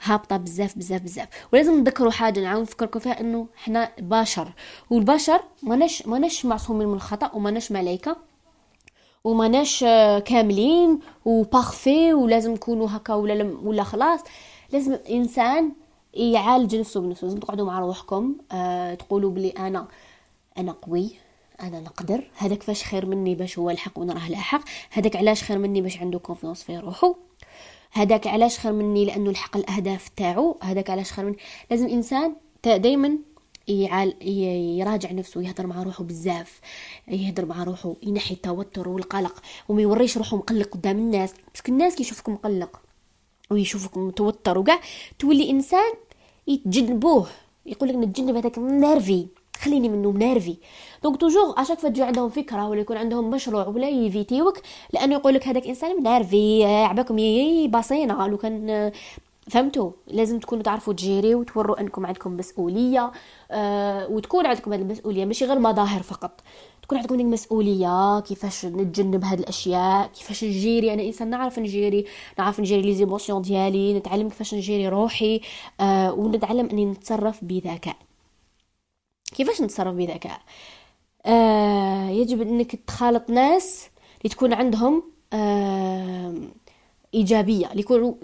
هابطة بزاف بزاف بزاف. ولازم نذكروا حاجة نعاود نفكركم فيها إنه حنا بشر. والبشر ماناش ماناش معصومين من الخطأ وماناش ملائكه وماناش كاملين وبارفي ولازم نكونوا هكا ولا ولا خلاص. لازم الانسان يعالج نفسه بنفسه. لازم تقعدوا مع روحكم. أه تقولوا بلي أنا أنا قوي. أنا نقدر. هذاك فاش خير مني باش هو الحق وأنا راه لاحق هذاك علاش خير مني باش عنده كونفيونس في روحه. هذاك علاش خير مني لأنه الحق الأهداف تاعو. هذاك علاش خير مني. لازم إنسان دائما يراجع نفسه يهضر مع روحه بزاف يهضر مع روحه ينحي التوتر والقلق وما يوريش روحه مقلق قدام الناس بس الناس كيشوفك مقلق ويشوفك متوتر وكاع تولي إنسان يتجنبوه يقول لك نتجنب هذاك نيرفي خليني منه منيرفي دونك توجور اشاك فوا تجي عندهم فكرة ولا يكون عندهم مشروع ولا يفيتيوك لأنه يقول لك هذاك إنسان منيرفي عباكم يي باصينا لو كان فهمتوا؟ لازم تكونوا تعرفوا تجيريو وتوروا أنكم عندكم مسؤولية آه وتكون عندكم هذه المسؤولية ماشي غير مظاهر فقط. تكون عندكم مسؤوليه كيفاش نتجنب هاد الأشياء كيفاش نجيري أنا إنسان نعرف نجيري نعرف نجيري لي زيموسيون ديالي نتعلم كيفاش نجيري روحي آه ونتعلم أني نتصرف بذكاء. كيفاش نتصرف بذكاء؟ آه يجب أنك تخالط ناس اللي تكون عندهم آه إيجابية اللي يكونوا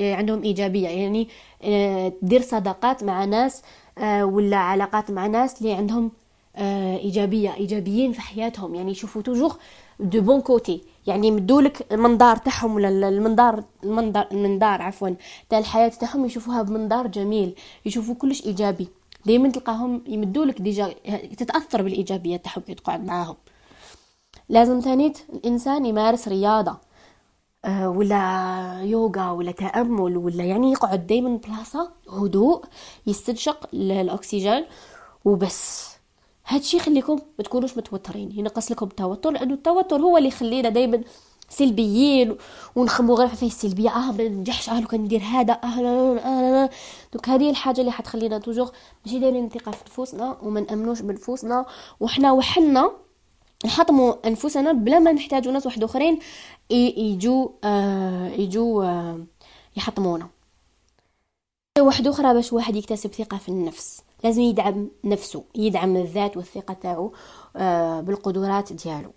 عندهم إيجابية. يعني آه دير صداقات مع ناس آه ولا علاقات مع ناس اللي عندهم آه إيجابية إيجابيين في حياتهم. يعني يشوفوا توجور du bon côté. يعني يمدولك المنظار تاعهم ولا المنظار المنظار المنظار عفوا تاع الحياة تاعهم يشوفوها بمنظار جميل. يشوفوا كلش إيجابي. دائما تلقاهم يمدولك déjà تتأثر بالإيجابية تاعهم كي تقعد معاهم. لازم تانيت الإنسان يمارس رياضة. أه ولا يوغا ولا تأمل ولا يعني يقعد دائما بلاصة هدوء يستنشق الأكسجين وبس. هادشي يخليكم ما تكونوش متوترين. ينقص لكم التوتر لأنه التوتر هو اللي يخلينا دائما سلبيين ونخمو غير في السلبية. آه ما ننجحش. آه لو كان ندير هذا. آه لا لا لا donc هذه الحاجة اللي حتخلينا toujours ماشي دايرين ثقه في نفوسنا وما نأمنوش بنفوسنا. وحنا وحنا نحطموا أنفسنا بلا ما نحتاجوا ناس واحد أخرين. يجوا آه يجوا آه يحطمونا. واحد أخرى باش واحد يكتسب ثقة في النفس. لازم يدعم نفسه يدعم الذات والثقة تاعو آه بالقدرات ديالو.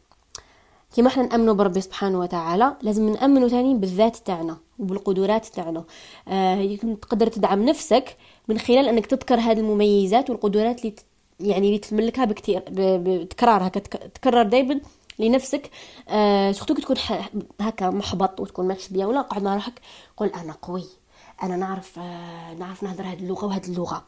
كيما حنا نامنوا بربي سبحانه وتعالى لازم نامنوا ثاني بالذات تاعنا وبالقدرات تاعنا. آه تقدر تدعم نفسك من خلال أنك تذكر هذه المميزات والقدرات اللي يعني اللي تملكها بكثير بتكرار هكا تكرر دائما لنفسك آه سورتو تكون هكا محبط وتكون ماكش بيا ولا قعد مع روحك قول أنا قوي أنا نعرف آه نعرف نهضر هذه اللغة وهذه اللغة.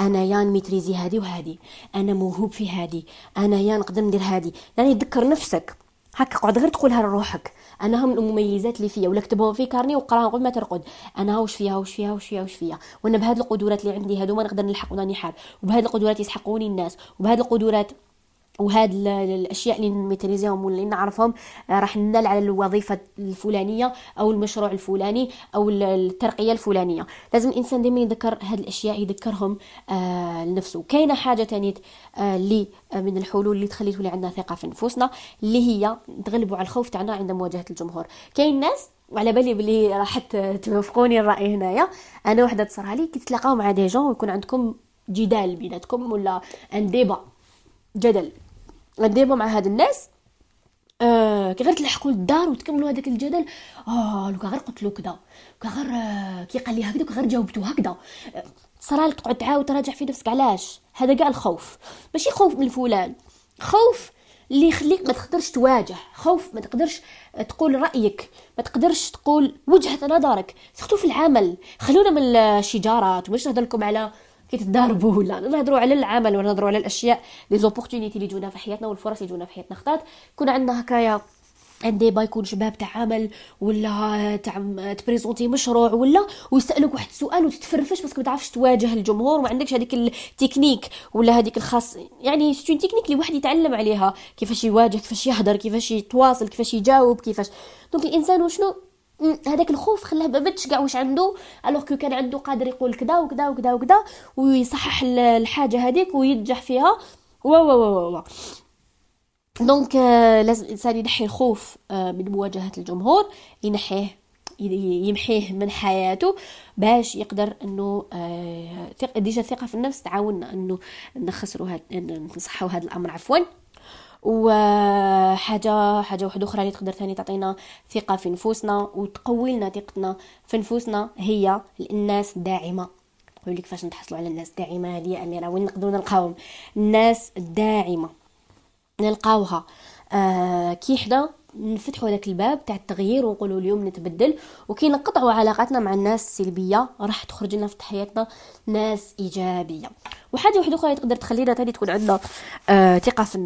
أنا يا ميتريزي هذه وهذه أنا موهوب في هذه أنا يا نقدر ندير هذه يعني تذكر نفسك. هكا قعد غير تقولها لروحك. أنا هم المميزات اللي فيا ولا كتبهم في كارني وقراهم قبل ما ترقد. أنا واش فيها واش فيها واش فيها واش فيها. وأنا بهاد القدرات اللي عندي هادو ما نقدر نلحق وناني حال وبهاد القدرات يسحقوني الناس. وبهاد القدرات وهاد الأشياء اللي نميتريزيهم واللي نعرفهم آه، راح ننال على الوظيفة الفلانية أو المشروع الفلاني أو الترقية الفلانية. لازم الإنسان دائما يذكر هاد الأشياء يذكرهم آه لنفسه. كاينة حاجة آه اللي آه من الحلول اللي تخلي تولي عندنا ثقة في نفوسنا اللي هي نتغلبوا على الخوف تاعنا عند مواجهة الجمهور. كاين ناس وعلى بالي بلي راح توافقوني الرأي هنايا. أنا وحدة تصرى لي كي تتلاقاو مع دي جون ويكون عندكم جدال بيناتكم ولا ان ديبا جدل. غديروا مع هاد الناس. آه كي غير تلحقوا للدار وتكملوا هذاك الجدل آه لو غير قلت له كذا غير آه كي قال لي هكذا غير جاوبته هكذا صرا تقعد تعاود تراجع في نفسك علاش؟ هذا كاع الخوف. ماشي خوف من فلان. خوف اللي يخليك ما تقدرش تواجه. خوف ما تقدرش تقول رأيك. ما تقدرش تقول وجهة نظرك. سختو في العمل. خلونا من الشجارات. واش نهضر لكم على كي تضاربوا ولا نهضروا على العمل ولا نهضروا على الأشياء لي زوبورتونيتي اللي يجونا في حياتنا والفرص اللي يجونا في حياتنا. خطات يكون عندنا هكايا عندي با يكون شباب تاع عمل ولا تاع تبريزونتي مشروع ولا ويسألوك واحد السؤال وتتفرفش باسكو ما تعرفش تواجه الجمهور وما عندكش هذيك التكنيك ولا هذيك الخاص. يعني ستون تكنيك اللي واحد يتعلم عليها كيفاش يواجه كيفاش يهضر كيفاش يتواصل كيفاش يجاوب كيفاش. دونك الإنسان وشنو؟ هذاك الخوف خلاه ما بدش كاع واش عنده؟ alors que كان عنده قادر يقول كذا وكذا وكذا وكذا ويصحح الحاجة هذيك وينجح فيها. و و و و donc لازم الإنسان ينحي الخوف من مواجهة الجمهور ينحيه يمحيه من حياته باش يقدر إنه déjà الثقه في النفس تعاوننا إنه نخسروا هاد نصحوا هذا الأمر. عفوا. وحاجة حاجة واحدة أخرى اللي تقدر ثاني تعطينا ثقة في نفوسنا وتقوي لنا ثقتنا في نفوسنا هي الناس الداعمه نقول لك فاش نتحصلوا على الناس الداعمه هذه أميرة وين نقدروا نلقاوهم الناس الداعمه نلقاوها. آه كي حدا نفتحوا هذاك الباب تاع التغيير ونقولوا اليوم نتبدل. وكي نقطعوا علاقاتنا مع الناس السلبية راح تخرج لنا في حياتنا ناس إيجابية. وحاجة واحدة أخرى تقدر تخلينا تاني تكون عندنا آه ثقة في,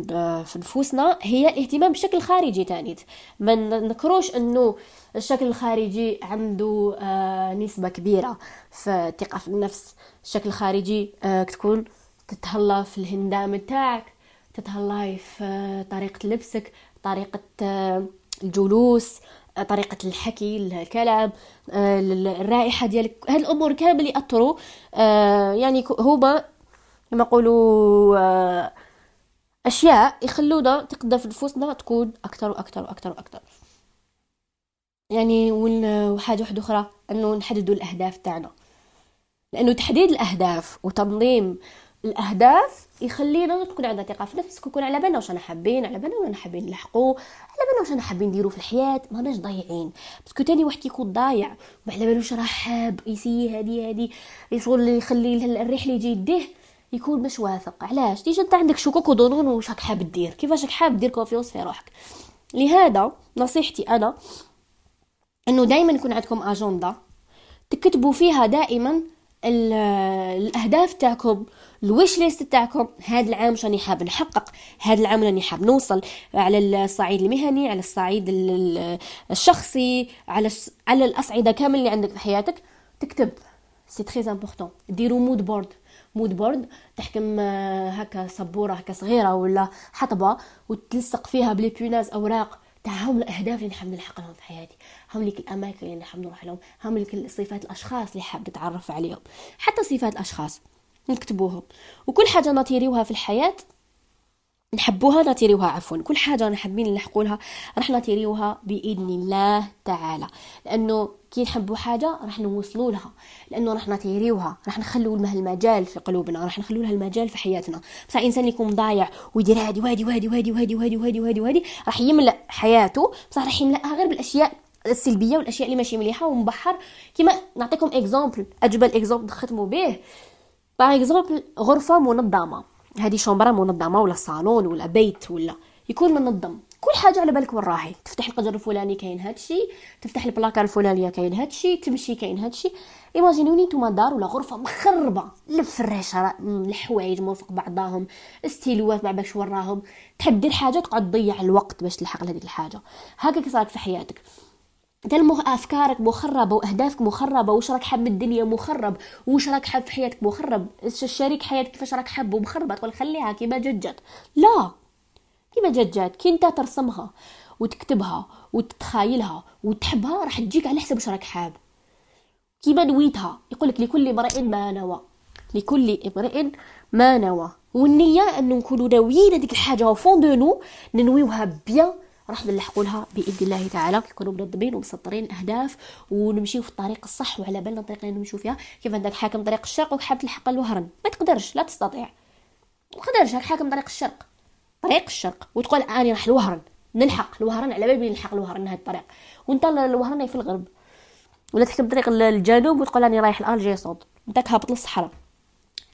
في نفوسنا هي الاهتمام بالشكل الخارجي تاني. ما نكروش إنه الشكل الخارجي عنده آه نسبة كبيرة في الثقة في النفس. الشكل الخارجي آه تكون تتهلا في الهندام تاعك تتهلاي في آه، طريقة لبسك طريقة آه، الجلوس آه، طريقة الحكي الكلام آه، الرائحة ديالك هاد الأمور كامل يأثروا يعني هما كما نقولوا أشياء يخلونا تقدر في نفوسنا تكون أكثر وأكثر وأكثر وأكثر. يعني وحاجة واحدة أخرى أنه نحددوا الأهداف تاعنا. لأنه تحديد الأهداف وتنظيم الأهداف يخلينا تكون عندنا ثقة في نفسك ويكون على بالنا واش أنا حابين على بالنا وأنا حابين نلحقوا على بالنا واش أنا حابين نديروا في الحياة ماناش ضايعين. باسكو تاني واحد كيكون ضايع وما على بالوش راه حاب يسي هادي هادي شغل يخلي الرحله يجي يديه يكون مش واثق. علاش؟ ديجا أنت عندك شكوك وظنون واش راك حاب دير كيفاش راك حاب دير كونفيونس في روحك؟ لهذا نصيحتي أنا إنه دائما يكون عندكم اجنده تكتبوا فيها دائما الأهداف تاعكم الويش ليست تاعكم؟ هذا العام شاني حاب نحقق؟ هذا العام راني حاب نوصل على الصعيد المهني على الصعيد الشخصي على على الأصعدة كامل اللي عندك في حياتك. تكتب. سي تري امبورطون ديروا مود بورد مود بورد تحكم آه، هكا سبورة هكا صغيرة ولا حطبة وتلصق فيها بلي بيناز أوراق. تاع هم الأهداف اللي نحب نلحق لهم في حياتي. هم لك الأماكن اللي نحب نروح لهم. هم لك صفات الأشخاص اللي حاب نتعرف عليهم. حتى صفات الأشخاص. نكتبوها. وكل حاجة نطيريوها في الحياة نحبوها نطيريوها عفوا كل حاجة رانا حابين نلحقوا لها راح نطيريوها بإذن الله تعالى. لأنه كي نحبوا حاجة راح نوصلوا لها. لأنه راح نطيريوها راح نخلوا لها المجال في قلوبنا راح نخلوا لها المجال في حياتنا. بصح إنسان يكون ضايع ويدير هادي وهادي وهادي وهادي وهادي وهادي وهادي وهادي, وهادي. راح يملأ حياته. بصح راح يملأها غير بالأشياء السلبية والأشياء اللي ماشي مليحة ومبحر. كيما نعطيكم exemple اجبل exemple نختموا به. par exemple غرفة منظمة. هذه شومبرا منظمة ولا صالون ولا بيت ولا يكون منظم. كل حاجة على بالك وين راهي. تفتح القدر الفلاني كاين هادشي تفتح البلاكار الفلانية كاين هادشي تمشي كاين هادشي. imaginez نتوما دار ولا غرفة مخربة. الفراشه الحوايج مرفق بعضاهم استيلوات ما بالكش وراهم. تحب دير حاجة تقعد تضيع الوقت باش تلحق لهذيك الحاجة. هكا كي في حياتك. انت أفكارك مخربة وأهدافك مخربة واش راك حاب الدنيا مخرب واش راك حاب في حياتك مخرب الشريك حياتك كيفاش راك حابه مخربة تقول خليها كيما جات لا كيما جات كي انت ترسمها وتكتبها وتتخايلها وتحبها راح تجيك على حسب واش راك حاب. كيما نويتها يقول لك لكل امرئ ما نوى لكل امرئ ما نوى. والنية انه نكونوا ناويين هذيك الحاجة fond de nous ننويوها bien راح نلحقوا لها بإذن الله تعالى. نكونوا منظمين ومسطرين أهداف ونمشيو في الطريق الصح وعلى بالنا الطريق اللي نمشيو فيها. كيف عندك حاكم طريق الشرق وحاب تلحق الوهرن ما تقدرش لا تستطيع. ما تقدرش حاكم طريق الشرق. طريق الشرق. وتقول اني راح الوهرن نلحق الوهرن على بالي نلحق الوهرن هذا الطريق؟ وانت الوهرن في الغرب. ولا تحكم طريق الجنوب وتقول راني رايح الالجي صوت انت هابط للصحراء.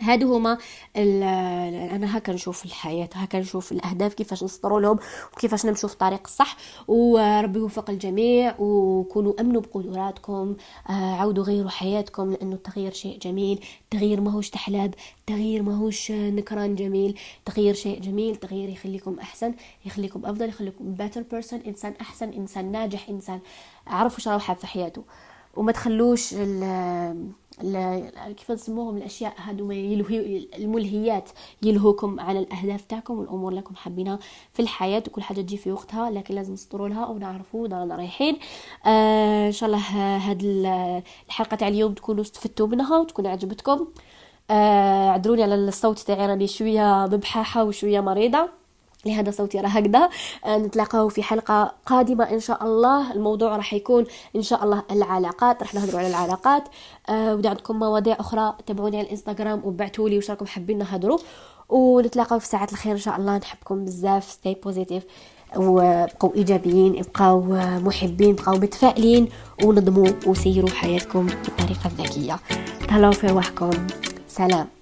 هادو هما أنا هكا نشوف الحياة هكا نشوف الأهداف كيفاش نسطروا لهم وكيفاش نمشوا في الطريق الصح. وربي يوفق الجميع وكونوا أمنوا بقدراتكم آه، عودوا غيروا حياتكم لأنه التغيير شيء جميل. التغيير ماهوش تحلاب التغيير ماهوش نكران جميل. التغيير شيء جميل التغيير يخليكم أحسن يخليكم أفضل يخليكم better person إنسان أحسن إنسان ناجح إنسان عرف وش راه حاب في حياته. وما تخلوش كيف نسموهم؟ الأشياء هادو يلهي الملهيات يلهوكم على الأهداف تاعكم والأمور اللي راكم حابينها في الحياة وكل حاجة تجي في وقتها لكن لازم نسطروا لها ونعرفوا رانا رايحين. آه إن شاء الله هاد الحلقة تاع اليوم تكونوا استفدتوا منها وتكون عجبتكم. آه عذروني على الصوت تاعي راني شوية مبحاحة وشوية مريضة. لهذا صوتي راه هكذا. آه، نتلاقاو في حلقة قادمة إن شاء الله. الموضوع راح يكون إن شاء الله العلاقات. راح نهضروا على العلاقات. آه وإذا عندكم مواضيع أخرى. تابعوني على الإنستغرام وبعتوا لي واش راكم حابين نهضروا ونتلاقاو في ساعة الخير إن شاء الله. نحبكم بزاف. ستي بوزيتيف وبقوا إيجابيين. ابقوا محبين. بقوا متفائلين. ونظموا وسيروا حياتكم بالطريقة الذكيه تهلاو في روحكم سلام.